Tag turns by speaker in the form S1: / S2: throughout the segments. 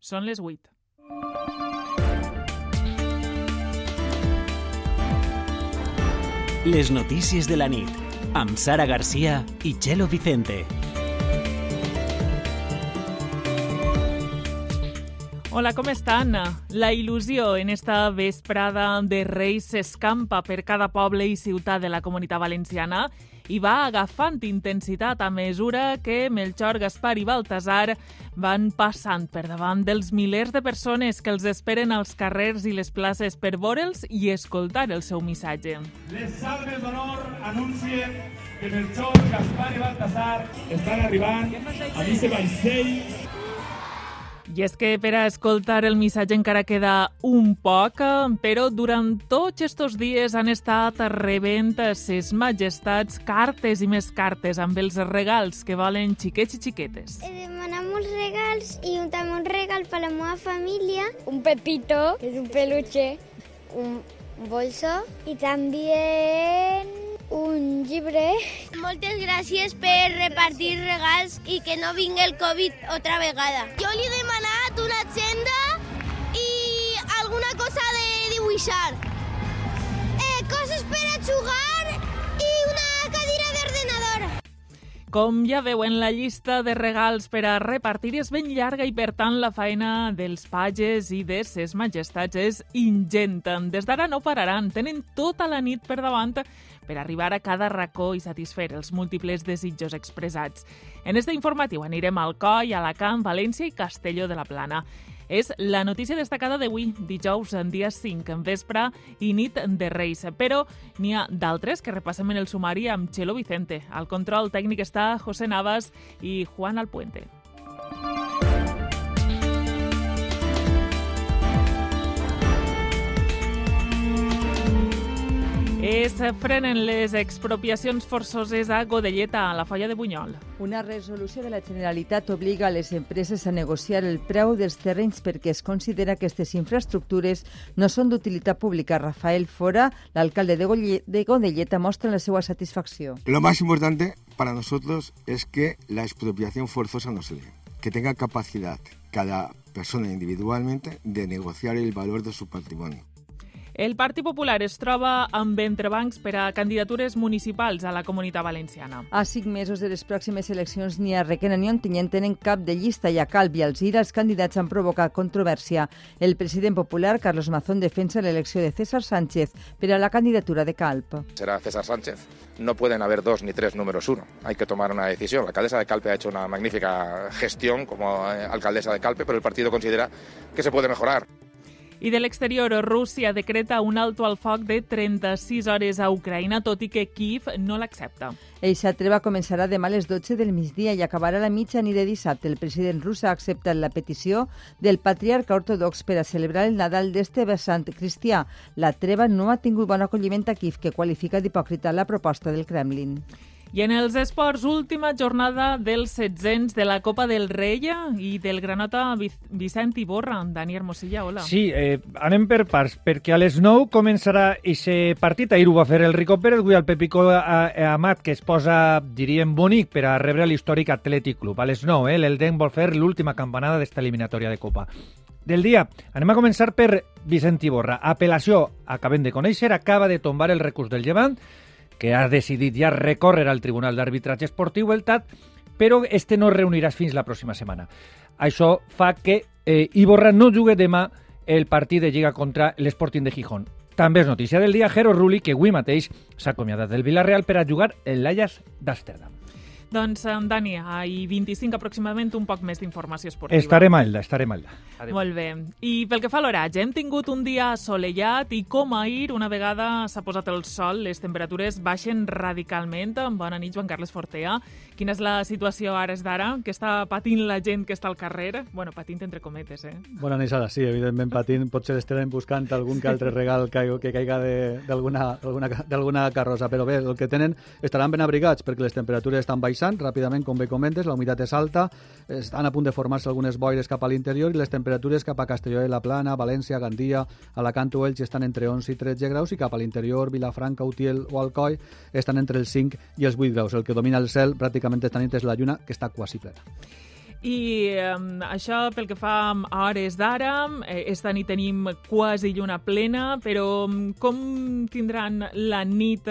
S1: Són les 8.
S2: Les notícies de la nit, amb Sara Garcia i Chelo Vicente.
S1: Hola, com estan? La il·lusió en esta vesprada de Reis s'escampa per cada poble i ciutat de la comunitat valenciana i va agafant intensitat a mesura que Melchor, Gaspar i Baltasar van passant per davant dels milers de persones que els esperen als carrers i les places per veure'ls i escoltar el seu missatge.
S3: Les salves d'honor anuncien que Melchor, Gaspar i Baltasar estan arribant a aquest vaixell
S1: i és que per a escoltar el missatge encara queda un poc, però durant tots estos dies han estat rebent ses majestats cartes i més cartes amb els regals que volen xiquets i xiquetes.
S4: He demanat molts regals i un, també un regal per a la meva família.
S5: Un pepito, que és un peluche.
S4: Un bolso i també un llibre.
S6: Moltes gràcies per repartir regals i que no vingui el Covid otra vegada. Jo li he demanat una agenda i alguna cosa de dibuixar. Eh, coses per a jugar i una cadira d'ordenador.
S1: Com ja veuen, la llista de regals per a repartir és ben llarga i, per tant, la feina dels pages i de ses majestats és ingent. Des d'ara no pararan, tenen tota la nit per davant per arribar a cada racó i satisfer els múltiples desitjos expressats. En este informatiu anirem al Coi, Alacant, València i Castelló de la Plana. És la notícia destacada d'avui, dijous, en dia 5, en vespre i nit de Reis. Però n'hi ha d'altres que repassem en el sumari amb Chelo Vicente. Al control tècnic està José Navas i Juan Alpuente. Es frenen les expropiacions forçoses a Godelleta, a la Folla de Bunyol.
S7: Una resolució de la Generalitat obliga a les empreses a negociar el preu dels terrenys perquè es considera que aquestes infraestructures no són d'utilitat pública. Rafael Fora, l'alcalde de, de Godelleta, mostra la seva satisfacció.
S8: Lo más importante para nosotros es que la expropiación forzosa no se dé, que tenga capacidad cada persona individualmente de negociar el valor de su patrimonio.
S1: El Partit Popular es troba amb entrebancs per a candidatures municipals a la comunitat valenciana.
S7: A cinc mesos de les pròximes eleccions ni a Requena ni Ontinyent tenen cap de llista i a Calp i Alzira els candidats han provocat controvèrsia. El president popular, Carlos Mazón, defensa l'elecció de César Sánchez per a la candidatura de Calp.
S9: Será César Sánchez. No pueden haber dos ni tres números uno. Hay que tomar una decisión. La alcaldesa de Calpe ha hecho una magnífica gestión como alcaldesa de Calpe, pero el partido considera que se puede mejorar.
S1: I de l'exterior, Rússia decreta un alto al foc de 36 hores a Ucraïna, tot i que Kiev no l'accepta.
S7: Eixa treva començarà demà a les 12 del migdia i acabarà a la mitjanit de dissabte. El president rus ha acceptat la petició del patriarca ortodox per a celebrar el Nadal d'este vessant cristià. La treva no ha tingut bon acolliment a Kiev, que qualifica d'hipòcrita la proposta del Kremlin.
S1: I en els esports, última jornada dels setzents de la Copa del Rei i del granota Vicent Iborra. Dani Hermosilla, hola.
S10: Sí, eh, anem per parts, perquè a les 9 començarà aquest partit. Ahir ho va fer el Rico Pérez, avui el Pepicó Amat, que es posa, diríem, bonic per a rebre l'històric Atlètic Club. A les 9, eh, l'Elden vol fer l'última campanada d'esta eliminatòria de Copa. Del dia, anem a començar per Vicent Iborra. Apel·lació, acabem de conèixer, acaba de tombar el recurs del Llevant, que ha decidit ja recórrer al Tribunal d'Arbitratge Esportiu, el TAT, però este no es reunirà fins la pròxima setmana. Això fa que eh, Iborra no jugui demà el partit de Lliga contra l'Sporting de Gijón. També és notícia del dia Jero Rulli, que avui mateix s'ha acomiadat del Villarreal per a jugar en l'Ajax d'Amsterdam.
S1: Doncs, Dani, i 25 aproximadament un poc més d'informació esportiva.
S10: Estaré malda, estaré malda.
S1: Adéu. Molt bé. I pel que fa a l'oratge, hem tingut un dia assolellat i com ahir, una vegada s'ha posat el sol, les temperatures baixen radicalment. Bona nit, Joan Carles Fortea. Quina és la situació ara és d'ara? Que està patint la gent que està al carrer? Bueno, patint entre cometes, eh?
S11: Bona nit, Sara. Sí, evidentment patint. Potser estarem buscant algun que altre regal que, que caiga d'alguna carrossa. Però bé, el que tenen estaran ben abrigats perquè les temperatures estan baixant ràpidament, com bé comentes, la humitat és alta, estan a punt de formar-se algunes boires cap a l'interior i les temperatures cap a Castelló de la Plana, València, Gandia, Alacant o Elx estan entre 11 i 13 graus i cap a l'interior, Vilafranca, Utiel o Alcoi estan entre els 5 i els 8 graus. El que domina el cel pràcticament esta nit és la lluna, que està quasi plena.
S1: I eh, això pel que fa a hores d'ara, eh, esta nit tenim quasi lluna plena, però com tindran la nit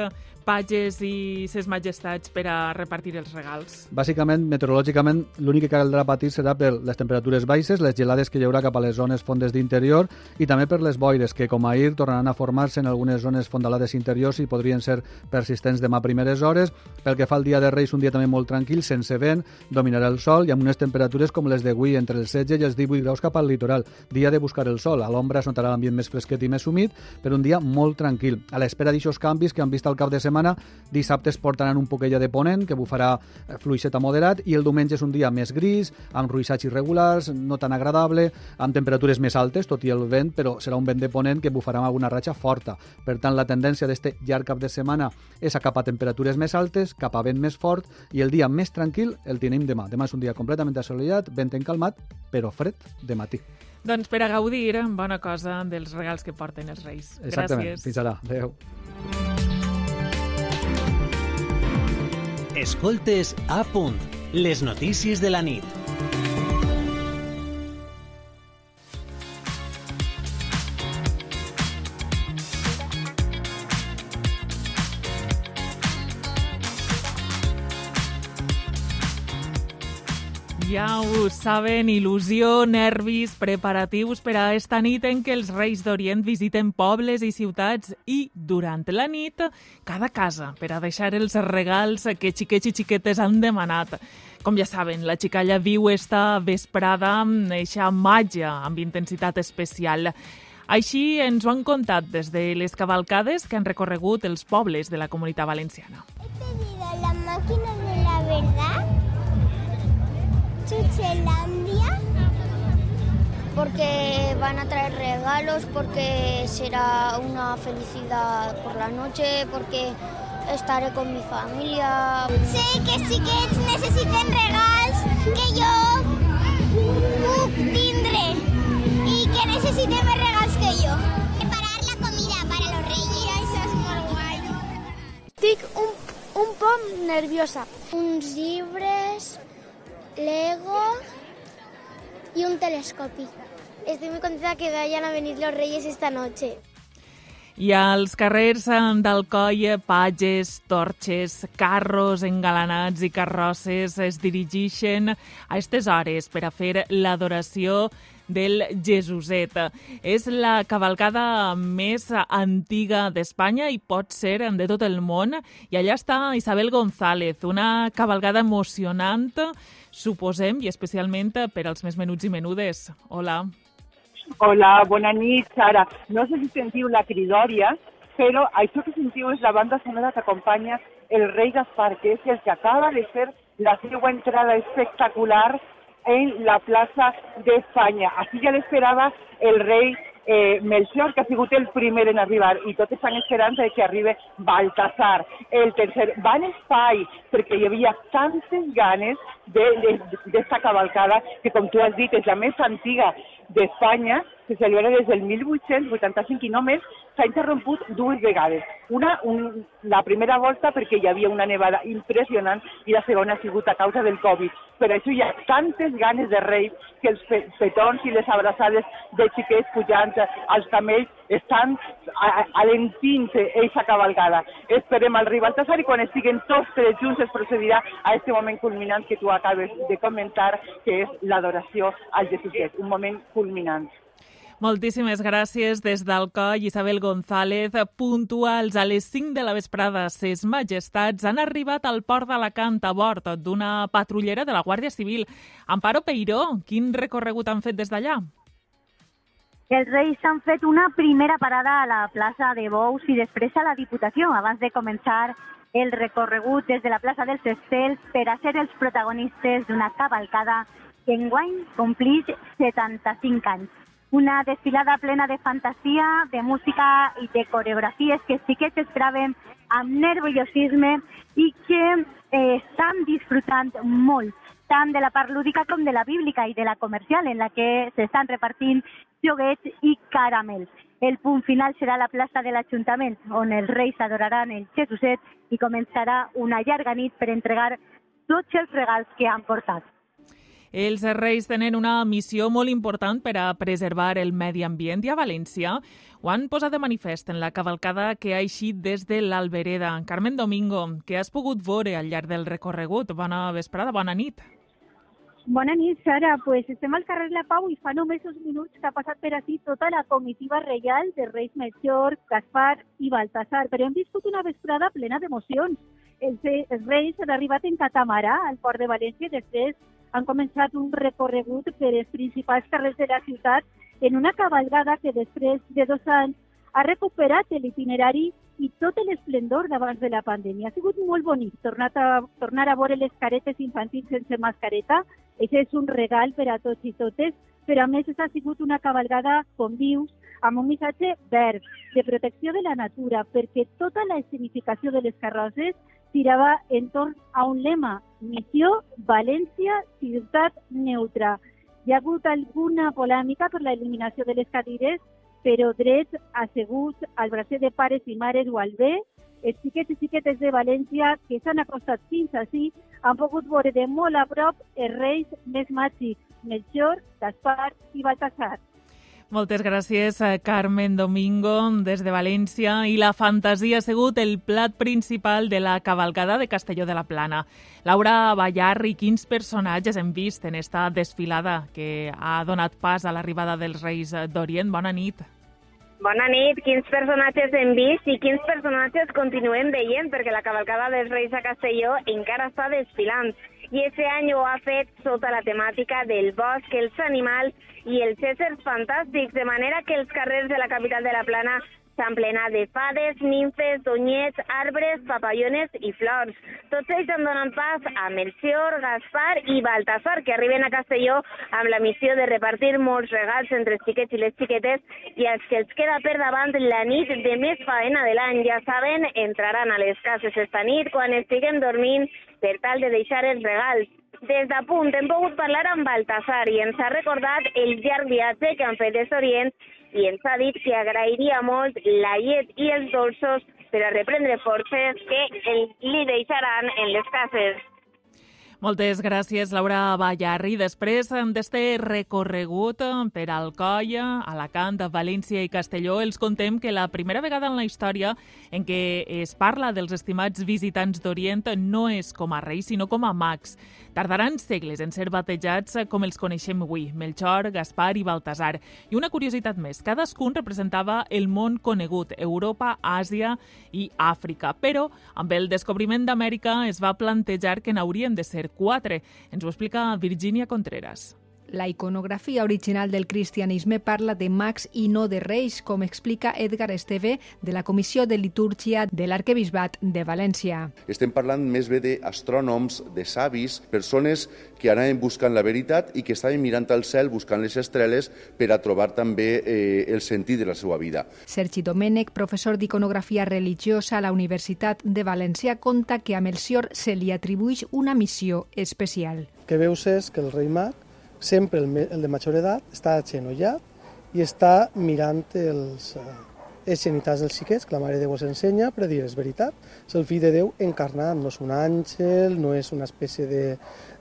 S1: pages i ses majestats per a repartir els regals?
S11: Bàsicament, meteorològicament, l'únic que caldrà patir serà per les temperatures baixes, les gelades que hi haurà cap a les zones fondes d'interior i també per les boires, que com ahir tornaran a formar-se en algunes zones fondalades interiors i podrien ser persistents demà a primeres hores. Pel que fa al dia de Reis, un dia també molt tranquil, sense vent, dominarà el sol i amb unes temperatures com les d'avui, entre els 16 i els 18 graus cap al litoral. Dia de buscar el sol. A l'ombra es notarà l'ambient més fresquet i més humit, per un dia molt tranquil. A l'espera d'aixòs canvis que han vist al cap de setmana setmana. Dissabte es portaran un poquella de ponent, que bufarà eh, fluixet a moderat, i el diumenge és un dia més gris, amb ruixats irregulars, no tan agradable, amb temperatures més altes, tot i el vent, però serà un vent de ponent que bufarà amb alguna ratxa forta. Per tant, la tendència d'este llarg cap de setmana és a cap a temperatures més altes, cap a vent més fort, i el dia més tranquil el tenim demà. Demà és un dia completament assolellat, vent encalmat, però fred de matí.
S1: Doncs per a gaudir, bona cosa dels regals que porten els Reis.
S11: Exactament.
S1: Gràcies.
S11: Fins ara. Adéu.
S2: Escoltes a punt. Les notícies de la nit.
S1: Ja ho saben, il·lusió, nervis, preparatius per a esta nit en què els Reis d'Orient visiten pobles i ciutats i, durant la nit, cada casa per a deixar els regals que xiquets i xiquetes han demanat. Com ja saben, la xicalla viu esta vesprada amb eixa màgia amb intensitat especial. Així ens ho han contat des de les cavalcades que han recorregut els pobles de la comunitat valenciana.
S4: He pedido la máquina de la verdad, Chuchelandia, porque van a traer regalos, porque será una felicidad por la noche, porque estaré con mi familia. Sé que sí que necesiten regals que jo puc tindre i que necessiten més regals que jo. Preparar la comida para los reyes. Això és molt guai. Un, un poc nerviosa. Uns llibres, Lego y un telescopio. Estoy muy contenta que vayan a venir los reyes esta noche.
S1: I als carrers d'Alcoi, pages, torxes, carros engalanats i carrosses es dirigeixen a aquestes hores per a fer l'adoració del Jesuset. És la cavalcada més antiga d'Espanya i pot ser de tot el món. I allà està Isabel González, una cavalgada emocionant, suposem, i especialment per als més menuts i menudes. Hola.
S12: Hola, bona nit, Sara. No sé si sentiu la cridòria, però això que sentiu és la banda sonora que acompanya el rei Gaspar, que és el que acaba de fer la seva entrada espectacular en la plaça d'Espanya. Així ja l'esperava el rei eh, Melchior, que ha el primer en arribar, i tots estan esperant de que arribi Baltasar, el tercer. Va en espai, perquè hi havia tantes ganes d'esta cavalcada, que com tu has dit, és la més antiga d'Espanya, se celebra des del 1885 i només s'ha interromput dues vegades. Una, un, la primera volta perquè hi havia una nevada impressionant i la segona ha sigut a causa del Covid. Per això hi ha tantes ganes de rei que els pe petons i les abraçades de xiquets pujant als camells estan alentint aquesta cavalgada. Esperem al rei Baltasar i quan estiguen tots tres junts es procedirà a aquest moment culminant que tu acabes de comentar, que és l'adoració al Jesuset, un moment culminant.
S1: Moltíssimes gràcies des d'Alcoi, Isabel González. Puntuals a les 5 de la vesprada, ses majestats han arribat al port d'Alacant a bord d'una patrullera de la Guàrdia Civil. Amparo Peiró, quin recorregut han fet des d'allà?
S13: Els Reis han fet una primera parada a la plaça de Bous i després a la Diputació, abans de començar el recorregut des de la plaça dels Estels per a ser els protagonistes d'una cavalcada que enguany complix 75 anys. Una desfilada plena de fantasia, de música i de coreografies que sí que s'esperaven amb nerviosisme i que eh, estan disfrutant molt, tant de la part lúdica com de la bíblica i de la comercial, en la que s'estan repartint joguets i caramels. El punt final serà la plaça de l'Ajuntament, on els reis adoraran el Jesuset i començarà una llarga nit per entregar tots els regals que han portat.
S1: Els Reis tenen una missió molt important per a preservar el medi ambient i a València ho han posat de manifest en la cavalcada que ha eixit des de l'Albereda. Carmen Domingo, què has pogut veure al llarg del recorregut? Bona vesprada, bona nit.
S13: Bona nit, Sara. Pues estem al carrer La Pau i fa només uns minuts que ha passat per aquí tota la comitiva reial de Reis Melchor, Gaspar i Baltasar, però hem viscut una vesprada plena d'emocions. Els, els Reis han arribat en catamarà al port de València després han començat un recorregut per els principals carrers de la ciutat en una cabalgada que després de dos anys ha recuperat l'itinerari i tot l'esplendor d'abans de la pandèmia. Ha sigut molt bonic tornar a, tornar a veure les caretes infantils sense mascareta. Això és un regal per a tots i totes, però a més ha sigut una cabalgada com vius, amb un missatge verd, de protecció de la natura, perquè tota la escenificació de les carrosses tirava entorn a un lema, missió València, ciutat neutra. Hi ha hagut alguna polèmica per l'eliminació de les cadires, però drets asseguts al bracer de pares i mares o al bé, els xiquets i xiquetes de València que s'han acostat fins així han pogut veure de molt a prop els reis més màgics, Melchor, Gaspar i Baltasar.
S1: Moltes gràcies, eh, Carmen Domingo, des de València. I la fantasia ha sigut el plat principal de la cavalcada de Castelló de la Plana. Laura Ballar, i quins personatges hem vist en esta desfilada que ha donat pas a l'arribada dels Reis d'Orient? Bona nit.
S14: Bona nit. Quins personatges hem vist i quins personatges continuem veient, perquè la cavalcada dels Reis a Castelló encara està desfilant. I aquest any ho ha fet sota la temàtica del bosc, els animals i els éssers fantàstics, de manera que els carrers de la capital de la Plana s'han plenat de fades, ninfes, donyets, arbres, papallones i flors. Tots ells han donat pas a Melcior, Gaspar i Baltasar, que arriben a Castelló amb la missió de repartir molts regals entre els xiquets i les xiquetes i els que els queda per davant la nit de més faena de l'any. Ja saben, entraran a les cases esta nit quan estiguem dormint per tal de deixar els regals. Des de punt hem pogut parlar amb Baltasar i ens ha recordat el llarg viatge que han fet des d'Orient i ens ha dit que agrairia molt la llet i els dolços per a reprendre forces que el, li deixaran en les cases.
S1: Moltes gràcies, Laura Ballarri. Després d'este recorregut per Alcoia, Alacant, València i Castelló, els contem que la primera vegada en la història en què es parla dels estimats visitants d'Orient no és com a reis, sinó com a mags. Tardaran segles en ser batejats com els coneixem avui, Melchor, Gaspar i Baltasar. I una curiositat més, cadascun representava el món conegut, Europa, Àsia i Àfrica. Però amb el descobriment d'Amèrica es va plantejar que n'haurien de ser 4. Ens ho explica Virginia Contreras.
S15: La iconografia original del cristianisme parla de mags i no de reis, com explica Edgar Esteve de la Comissió de Litúrgia de l'Arquebisbat de València.
S16: Estem parlant més bé d'astrònoms, de savis, persones que anaven buscant la veritat i que estaven mirant al cel buscant les estrelles per a trobar també eh, el sentit de la seva vida.
S15: Sergi Domènech, professor d'iconografia religiosa a la Universitat de València, conta que a Melcior se li atribueix una missió especial.
S17: Que veus és que el rei mag sempre el, el de major edat està agenollat i està mirant els, eh, els genitals dels xiquets, que la Mare de Déu els ensenya, per dir, és veritat, és el fill de Déu encarnat, no és un àngel, no és una espècie de,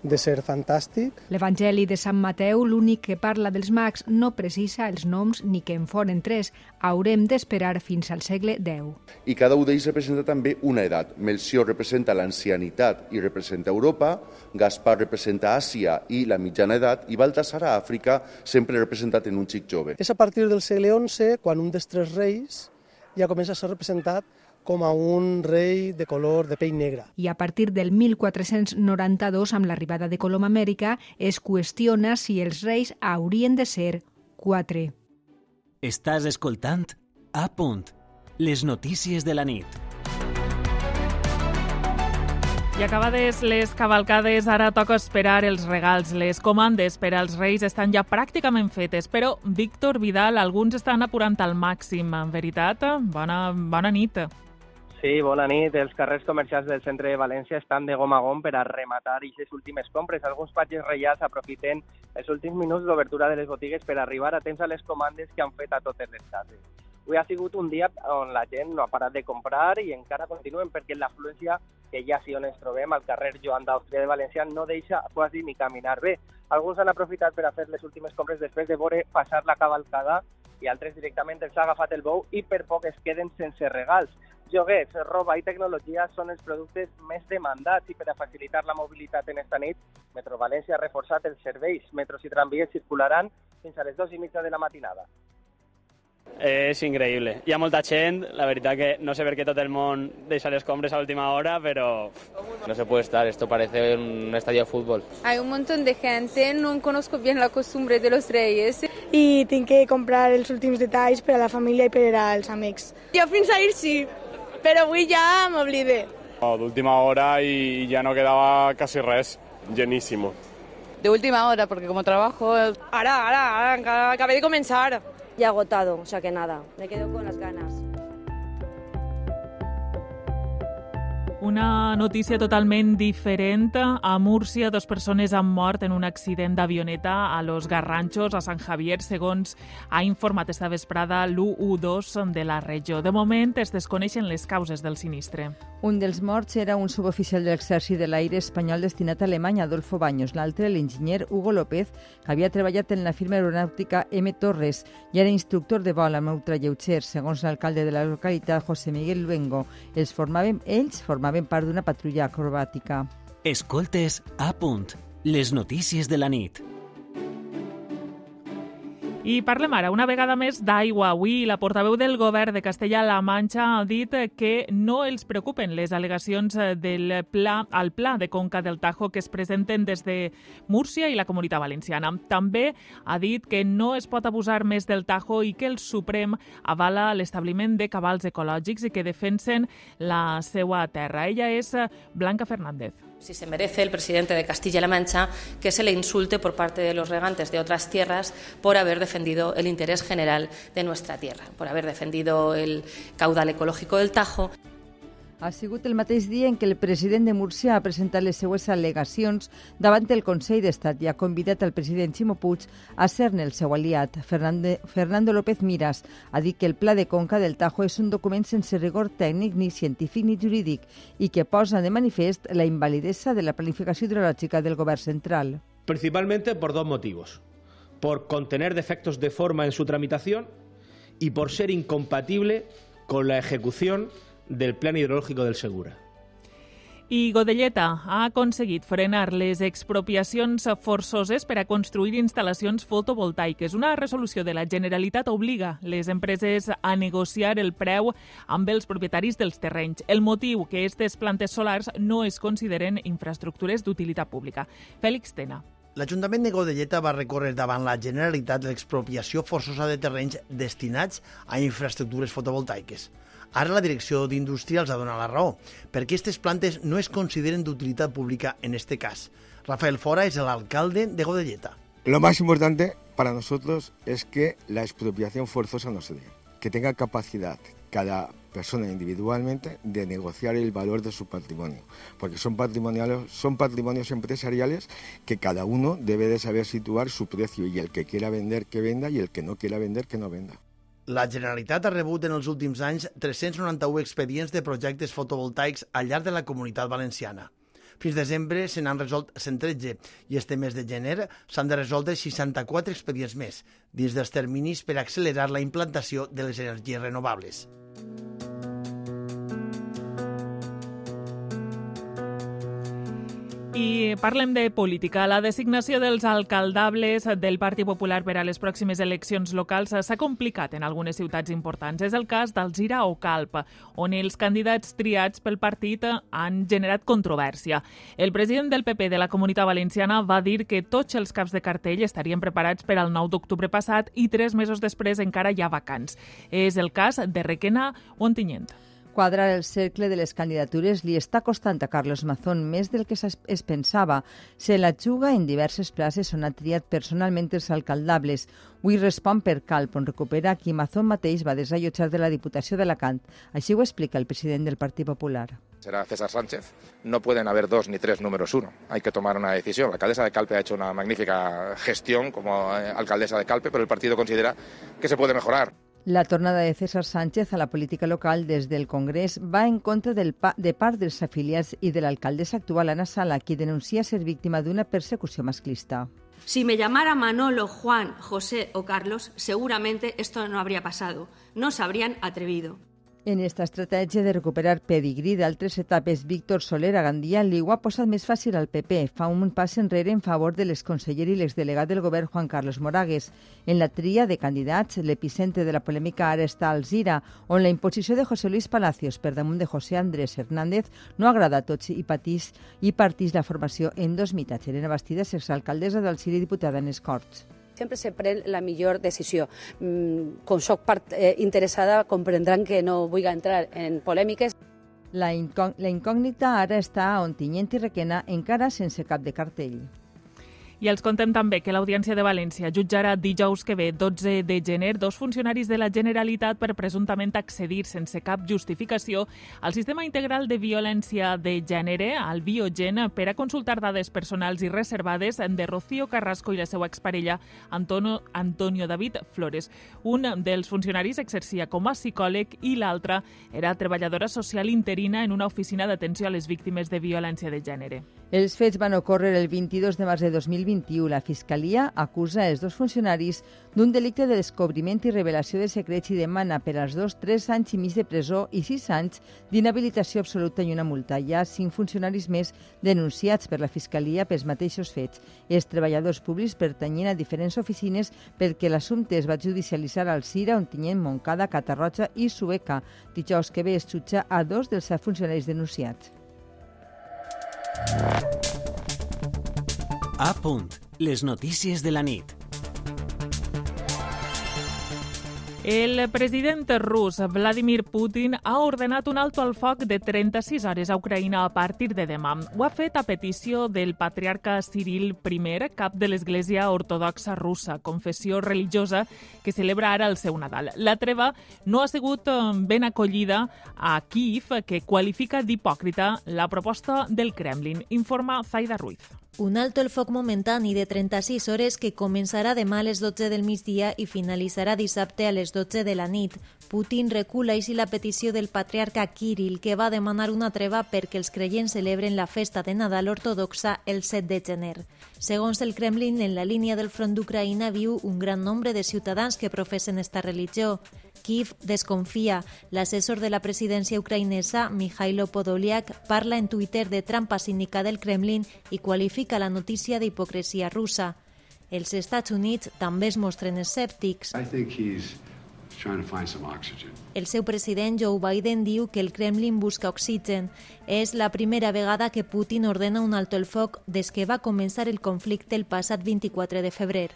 S17: de ser fantàstic.
S15: L'Evangeli de Sant Mateu, l'únic que parla dels mags, no precisa els noms ni que en foren tres. Haurem d'esperar fins al segle X.
S16: I cada un d'ells representa també una edat. Melcior representa l'ancianitat i representa Europa, Gaspar representa Àsia i la mitjana edat, i Baltasar a Àfrica, sempre representat en un xic jove.
S17: És a partir del segle XI quan un dels tres reis ja comença a ser representat com a un rei de color de pell negra.
S15: I a partir del 1492, amb l'arribada de Colom a Amèrica, es qüestiona si els reis haurien de ser quatre.
S2: Estàs escoltant A punt, les notícies de la nit.
S1: I acabades les cavalcades, ara toca esperar els regals. Les comandes per als Reis estan ja pràcticament fetes, però Víctor Vidal, alguns estan apurant al màxim. En veritat, bona, bona nit.
S18: Sí, bona nit. Els carrers comercials del centre de València estan de gom a gom per a rematar aquestes últimes compres. Alguns patges reials aprofiten els últims minuts d'obertura de les botigues per arribar a temps a les comandes que han fet a totes les cases. Avui ha sigut un dia on la gent no ha parat de comprar i encara continuen perquè l'afluència que ja si on ens trobem, al carrer Joan d'Àustria de València, no deixa quasi ni caminar bé. Alguns han aprofitat per a fer les últimes compres després de veure passar la cavalcada i altres directament els ha agafat el bou i per poc es queden sense regals. Joguets, roba i tecnologia són els productes més demandats i per a facilitar la mobilitat en esta nit, Metro València ha reforçat els serveis. Metros i tramvies circularan fins a les dues i mitja de la matinada.
S19: És increïble. Hi ha molta gent, la veritat que no sé per què tot el món deixa les compres a última hora, però...
S20: No se puede estar, esto parece un estadio de fútbol.
S21: Hay un montón de gente, no conozco bien la costumbre de los reyes.
S22: I tinc que comprar els últims detalls per a la família i per als amics.
S23: Jo fins ahir sí, però avui ja m'oblidé.
S24: Oh, D'última hora y ya no quedaba casi res, llenísimo.
S25: De última hora, porque como trabajo...
S23: Ara, ara, ara, acabé de començar.
S26: Ya agotado, o sea que nada, me quedo con las ganas.
S1: Una notícia totalment diferent. A Múrcia, dos persones han mort en un accident d'avioneta a Los Garranchos, a Sant Javier, segons ha informat esta vesprada l'U12 de la regió. De moment es desconeixen les causes del sinistre.
S7: Un dels morts era un suboficial de l'exèrcit de l'aire espanyol destinat a Alemanya, Adolfo Baños. L'altre, l'enginyer Hugo López, que havia treballat en la firma aeronàutica M. Torres i era instructor de vol amb ultralleuger. Segons l'alcalde de la localitat, José Miguel Luengo, els formaven, ells formaven part d'una patrulla acrobàtica.
S2: Escoltes a punt. Les notícies de la nit.
S1: I parlem ara una vegada més d'aigua. Avui la portaveu del govern de Castella-La Manxa ha dit que no els preocupen les al·legacions del pla, al pla de Conca del Tajo que es presenten des de Múrcia i la Comunitat Valenciana. També ha dit que no es pot abusar més del Tajo i que el Suprem avala l'establiment de cabals ecològics i que defensen la seva terra. Ella és Blanca Fernández
S27: si se merece el presidente de Castilla-La Mancha que se le insulte por parte de los regantes de otras tierras por haber defendido el interés general de nuestra tierra, por haber defendido el caudal ecológico del Tajo.
S7: Ha sigut el mateix dia en què el president de Múrcia ha presentat les seues al·legacions davant el Consell d'Estat i ha convidat el president Ximo Puig a ser-ne el seu aliat. Fernando, Fernando López Miras ha dit que el Pla de Conca del Tajo és un document sense rigor tècnic ni científic ni jurídic i que posa de manifest la invalidesa de la planificació hidrològica del govern central.
S28: Principalmente por dos motivos. Por contener defectos de forma en su tramitación y por ser incompatible con la ejecución del Plan Hidrológico del Segura.
S1: I Godelleta ha aconseguit frenar les expropiacions forçoses per a construir instal·lacions fotovoltaiques. Una resolució de la Generalitat obliga les empreses a negociar el preu amb els propietaris dels terrenys. El motiu que aquestes plantes solars no es consideren infraestructures d'utilitat pública. Fèlix Tena.
S29: L'Ajuntament de Godelleta va recórrer davant la Generalitat l'expropiació forçosa de terrenys destinats a infraestructures fotovoltaiques. Ara la Direcció d'Indústria els ha donat la raó, perquè plantes no es consideren d'utilitat pública en este cas. Rafael Fora es el alcalde de Godelleta.
S8: Lo más importante para nosotros es que la expropiación forzosa no se dé, que tenga capacidad cada persona individualmente de negociar el valor de su patrimonio, porque son son patrimonios empresariales que cada uno debe de saber situar su precio y el que quiera vender que venda y el que no quiera vender que no venda.
S29: La Generalitat ha rebut en els últims anys 391 expedients de projectes fotovoltaics al llarg de la comunitat valenciana. Fins desembre se n'han resolt 113 i este mes de gener s'han de resoldre 64 expedients més, dins dels terminis per accelerar la implantació de les energies renovables.
S1: I parlem de política. La designació dels alcaldables del Partit Popular per a les pròximes eleccions locals s'ha complicat en algunes ciutats importants. És el cas d'Alzira o Calp, on els candidats triats pel partit han generat controvèrsia. El president del PP de la Comunitat Valenciana va dir que tots els caps de cartell estarien preparats per al 9 d'octubre passat i tres mesos després encara hi ha vacants. És el cas de Requena Ontinyent.
S7: Quadrar el cercle de les candidatures li està costant a Carlos Mazón més del que es pensava. Se la juga en diverses places on ha triat personalment els alcaldables. Avui respon per Calp, on recupera qui Mazón mateix va desallotjar de la Diputació d'Alacant. Així ho explica el president del Partit Popular.
S9: será César Sánchez. No pueden haber dos ni tres números uno. Hay que tomar una decisión. La alcaldesa de Calpe ha hecho una magnífica gestión como eh, alcaldesa de Calpe, pero el partido considera que se puede mejorar.
S7: La tornada de César Sánchez a la política local des del Congrés va en contra del pa de part dels afiliats i de l'alcaldessa actual, Ana Sala, qui denuncia ser víctima d'una persecució masclista.
S30: Si me llamara Manolo, Juan, José o Carlos, seguramente esto no habría pasado. No se habrían atrevido.
S7: En esta estratègia de recuperar pedigrí d'altres etapes, Víctor Soler a Gandia li ho ha posat més fàcil al PP. Fa un pas enrere en favor de l'exconseller i l'exdelegat del govern Juan Carlos Moragues. En la tria de candidats, l'epicentre de la polèmica ara està al Zira, on la imposició de José Luis Palacios per damunt de José Andrés Hernández no agrada a tots i patís i partís la formació en dos meitats. Elena Bastidas, exalcaldessa del Zira i diputada en Escorts
S26: sempre se pren la millor decisió. Mm, com soc part eh, interessada, comprendran que no vull entrar en polèmiques.
S7: La, incògnita ara està a Ontinyent i Requena, encara sense cap de cartell.
S1: I els contem també que l'Audiència de València jutjarà dijous que ve, 12 de gener, dos funcionaris de la Generalitat per presumptament accedir sense cap justificació al sistema integral de violència de gènere, al Biogen, per a consultar dades personals i reservades de Rocío Carrasco i la seva exparella Antonio, Antonio David Flores. Un dels funcionaris exercia com a psicòleg i l'altre era treballadora social interina en una oficina d'atenció a les víctimes de violència de gènere.
S7: Els fets van ocórrer el 22 de març de 2021. La Fiscalia acusa els dos funcionaris d'un delicte de descobriment i revelació de secrets i demana per als dos tres anys i mig de presó i sis anys d'inhabilitació absoluta i una multa. Hi ha cinc funcionaris més denunciats per la Fiscalia pels mateixos fets. Els treballadors públics pertanyien a diferents oficines perquè l'assumpte es va judicialitzar al Cira, Ontinyent, Moncada, Catarroja i Sueca. Dijous que ve es jutja a dos dels set funcionaris denunciats.
S2: A punt. Les notícies de la nit.
S1: El president rus Vladimir Putin ha ordenat un alto al foc de 36 hores a Ucraïna a partir de demà. Ho ha fet a petició del patriarca Cyril I, cap de l'Església Ortodoxa russa, confessió religiosa que celebra ara el seu Nadal. La treva no ha sigut eh, ben acollida a Kiev, que qualifica d'hipòcrita la proposta del Kremlin, informa Zaida Ruiz.
S31: Un alto el foc momentani de 36 hores que començarà demà a les 12 del migdia i finalitzarà dissabte a les 12 de la nit. Putin recula així la petició del patriarca Kirill, que va demanar una treva perquè els creients celebren la festa de Nadal ortodoxa el 7 de gener. Segons el Kremlin, en la línia del front d'Ucraïna viu un gran nombre de ciutadans que professen esta religió. Kiev desconfia. L'assessor de la presidència ucraïnesa, Mikhailo Podoliak, parla en Twitter de trampa cínica del Kremlin i qualifica la notícia d'hipocresia russa. Els Estats Units també es mostren escèptics. El seu president Joe Biden diu que el Kremlin busca oxigen. És la primera vegada que Putin ordena un alto el foc des que va començar el conflicte el passat 24 de febrer.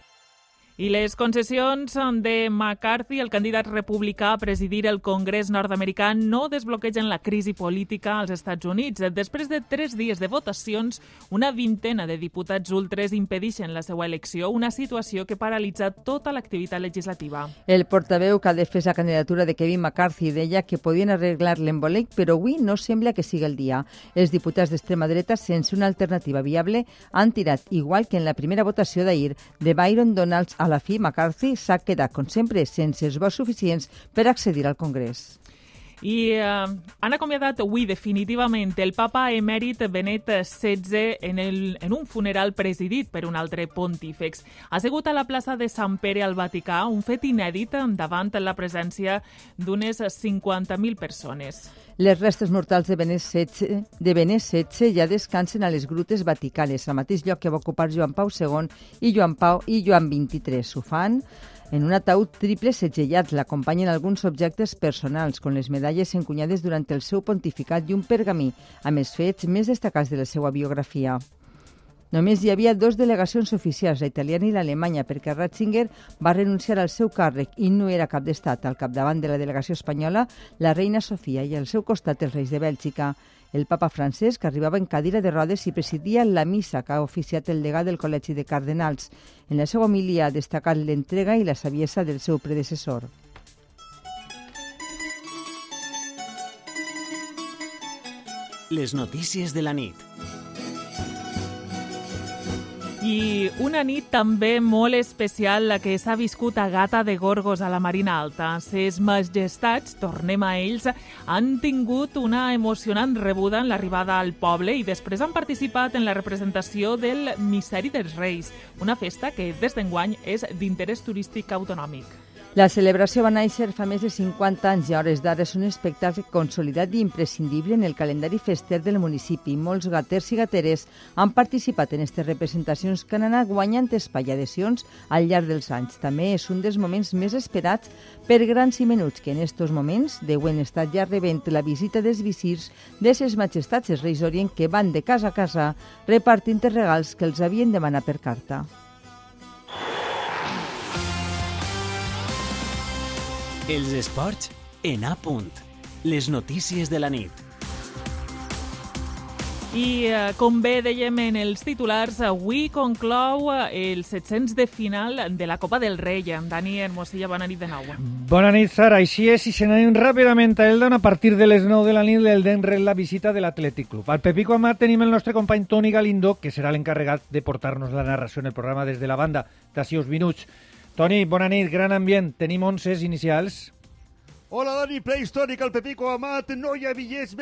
S1: I les concessions de McCarthy, el candidat republicà a presidir el Congrés nord-americà, no desbloquegen la crisi política als Estats Units. Després de tres dies de votacions, una vintena de diputats ultres impedeixen la seva elecció, una situació que paralitza tota l'activitat legislativa.
S7: El portaveu que ha defès la candidatura de Kevin McCarthy deia que podien arreglar l'embolic, però avui no sembla que sigui el dia. Els diputats d'extrema dreta, sense una alternativa viable, han tirat, igual que en la primera votació d'ahir, de Byron Donalds a la fi, McCarthy s'ha quedat, com sempre, sense els vots suficients per accedir al Congrés.
S1: I eh, han acomiadat avui definitivament el papa emèrit Benet XVI en, el, en un funeral presidit per un altre pontífex. Ha sigut a la plaça de Sant Pere al Vaticà un fet inèdit davant la presència d'unes 50.000 persones.
S7: Les restes mortals de Benet XVI, de Benet XVI ja descansen a les grutes vaticanes, al mateix lloc que va ocupar Joan Pau II i Joan Pau i Joan XXIII. Ho fan en un ataúd triple segellat l'acompanyen alguns objectes personals, com les medalles encunyades durant el seu pontificat i un pergamí, amb els fets més destacats de la seva biografia. Només hi havia dos delegacions oficials, la italiana i l'alemanya, perquè Ratzinger va renunciar al seu càrrec i no era cap d'estat. Al capdavant de la delegació espanyola, la reina Sofia i al seu costat els reis de Bèlgica. El papa francès, que arribava en cadira de rodes i presidia la missa que ha oficiat el degà del Col·legi de Cardenals. En la seva homilia ha destacat l'entrega i la saviesa del seu predecessor.
S2: Les notícies de la nit.
S1: I una nit també molt especial la que s'ha viscut a Gata de Gorgos a la Marina Alta. Ses majestats, tornem a ells, han tingut una emocionant rebuda en l'arribada al poble i després han participat en la representació del Misteri dels Reis, una festa que des d'enguany és d'interès turístic autonòmic.
S7: La celebració va néixer fa més de 50 anys i a hores d'ara és un espectacle consolidat i imprescindible en el calendari fester del municipi. Molts gaters i gateres han participat en aquestes representacions que han anat guanyant espai adhesions al llarg dels anys. També és un dels moments més esperats per grans i menuts que en estos moments deuen estar ja rebent la visita dels visirs de ses majestats els Reis Orient que van de casa a casa repartint regals que els havien demanat per carta.
S2: Els esports en A punt. Les notícies de la nit.
S1: I eh, com bé dèiem en els titulars, avui conclou eh, el 700 de final de la Copa del Rei. Dani Hermosilla, bona nit de nou.
S32: Bona nit, Sara. Així és, i se n'anem ràpidament a Eldan. A partir de les 9 de la nit, l'Elden rep la visita de l'Atlètic Club. Al Pepico Amat tenim el nostre company Toni Galindo, que serà l'encarregat de portar-nos la narració en el programa des de la banda d'ací uns minuts. Toni, bona nit, gran ambient. Tenim 11 inicials.
S33: Hola, Dani, prehistòric al Pepico Amat. No hi ha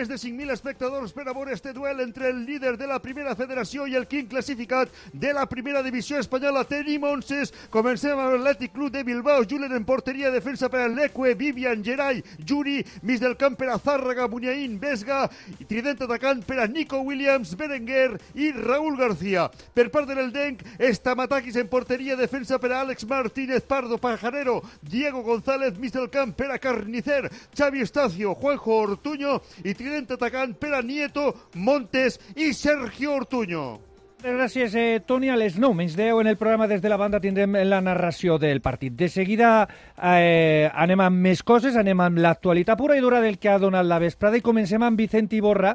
S33: de 5.000 espectadors per a este duel entre el líder de la primera federació i el quin classificat de la primera divisió espanyola. Tenim 11. Comencem amb l'Atlètic Club de Bilbao. Julen en porteria, defensa per a l'Eque, Vivian, Geray, Juri, mig del camp per a Vesga, i trident atacant Nico Williams, Berenguer i Raúl García. Per part de l'Eldenc, Estamatakis en porteria, defensa per a Àlex Martínez, Pardo, Pajarero, Diego González, mig del camp per a Carnicer, Xavi Estacio, Juanjo Ortuño i trident atacant per a Nieto, Montes i Sergio Ortuño.
S32: Gràcies, eh, Toni. A les 9 menys 10 en el programa des de la banda tindrem la narració del partit. De seguida eh, anem amb més coses, anem amb l'actualitat pura i dura del que ha donat la vesprada i comencem amb Vicent Iborra,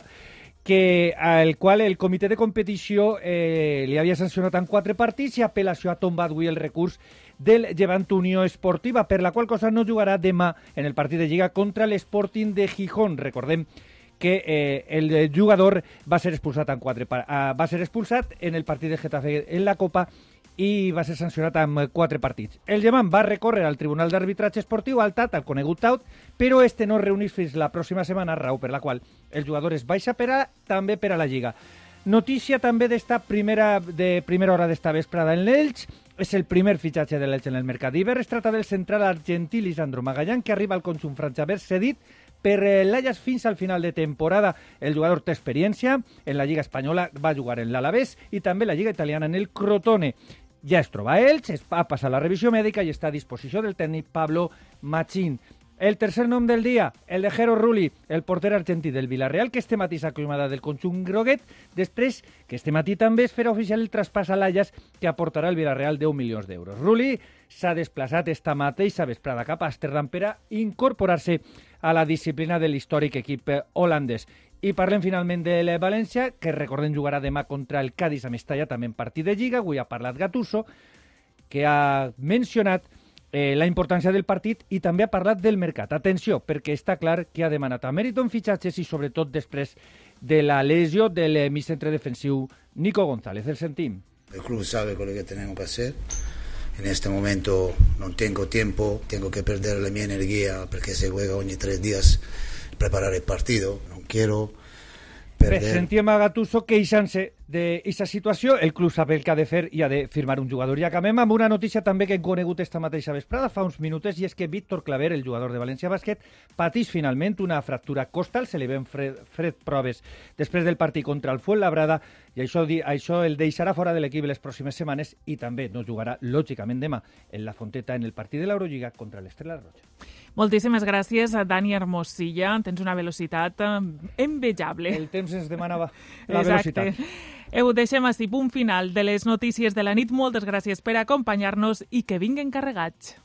S32: que, al qual el comitè de competició eh, li havia sancionat en quatre partits i apel·lació ha tombat avui el recurs del Llevant Unió Esportiva, per la qual cosa no jugarà demà en el partit de Lliga contra l'Sporting de Gijón. Recordem que eh, el jugador va ser expulsat en quatre uh, va ser expulsat en el partit de Getafe en la Copa i va ser sancionat amb quatre partits. El Llevant va recórrer al Tribunal d'Arbitratge Esportiu, al TAT, al conegut TAUT, però este no es reunís fins la pròxima setmana, raó per la qual el jugador es baixa per a, també per a la Lliga. Notícia també d'esta primera, de primera hora d'esta vesprada en l'Elx, és el primer fitxatge de l'Elx en el mercat d'Iber. Es tracta del central argentí Lisandro Magallán, que arriba al conjunt franxaver cedit per l'Ajax fins al final de temporada. El jugador té experiència en la Lliga Espanyola, va jugar en l'Alavés i també la Lliga Italiana en el Crotone. Ja es troba a Elx, es va passar la revisió mèdica i està a disposició del tècnic Pablo Machín. El tercer nom del dia, el de Jero Rulli, el porter argentí del Villarreal, que este matí s'ha del conjunt groguet, després que este matí també es farà oficial el traspàs a l'Ajax que aportarà el Villarreal 10 milions d'euros. Rulli s'ha desplaçat esta mateixa vesprada cap a Amsterdam per a incorporar-se a la disciplina de l'històric equip holandès. I parlem finalment de la València, que recordem jugarà demà contra el Cádiz a Mestalla, també en partit de Lliga. Avui ha parlat Gattuso, que ha mencionat eh, la importància del partit i també ha parlat del mercat. Atenció, perquè està clar que ha demanat a Meriton fitxatges i sobretot després de la lesió del mi centre defensiu Nico González. El sentim.
S34: El club sabe con lo que tenemos que hacer. En este momento no tengo tiempo, tengo que perder la mi energía porque se juega ogni tres días preparar el partido. No quiero
S32: Bé, sentíem a Gattuso queixant-se d'aquesta situació. El club sap el que ha de fer i ha de firmar un jugador. I acabem amb una notícia també que hem conegut esta mateixa vesprada, fa uns minuts, i és que Víctor Claver, el jugador de València Bàsquet, patís finalment una fractura costal, se li ven fred, fred proves després del partit contra el Fuenlabrada, i això, això el deixarà fora de l'equip les pròximes setmanes i també no jugarà, lògicament, demà en la Fonteta en el partit de l'Eurolliga contra l'Estrella Roja.
S1: Moltíssimes gràcies a Dani Hermosilla. Tens una velocitat eh, envejable.
S32: El temps ens demanava la
S1: Exacte.
S32: velocitat.
S1: Ho deixem així, punt final de les notícies de la nit. Moltes gràcies per acompanyar-nos i que vinguen carregats.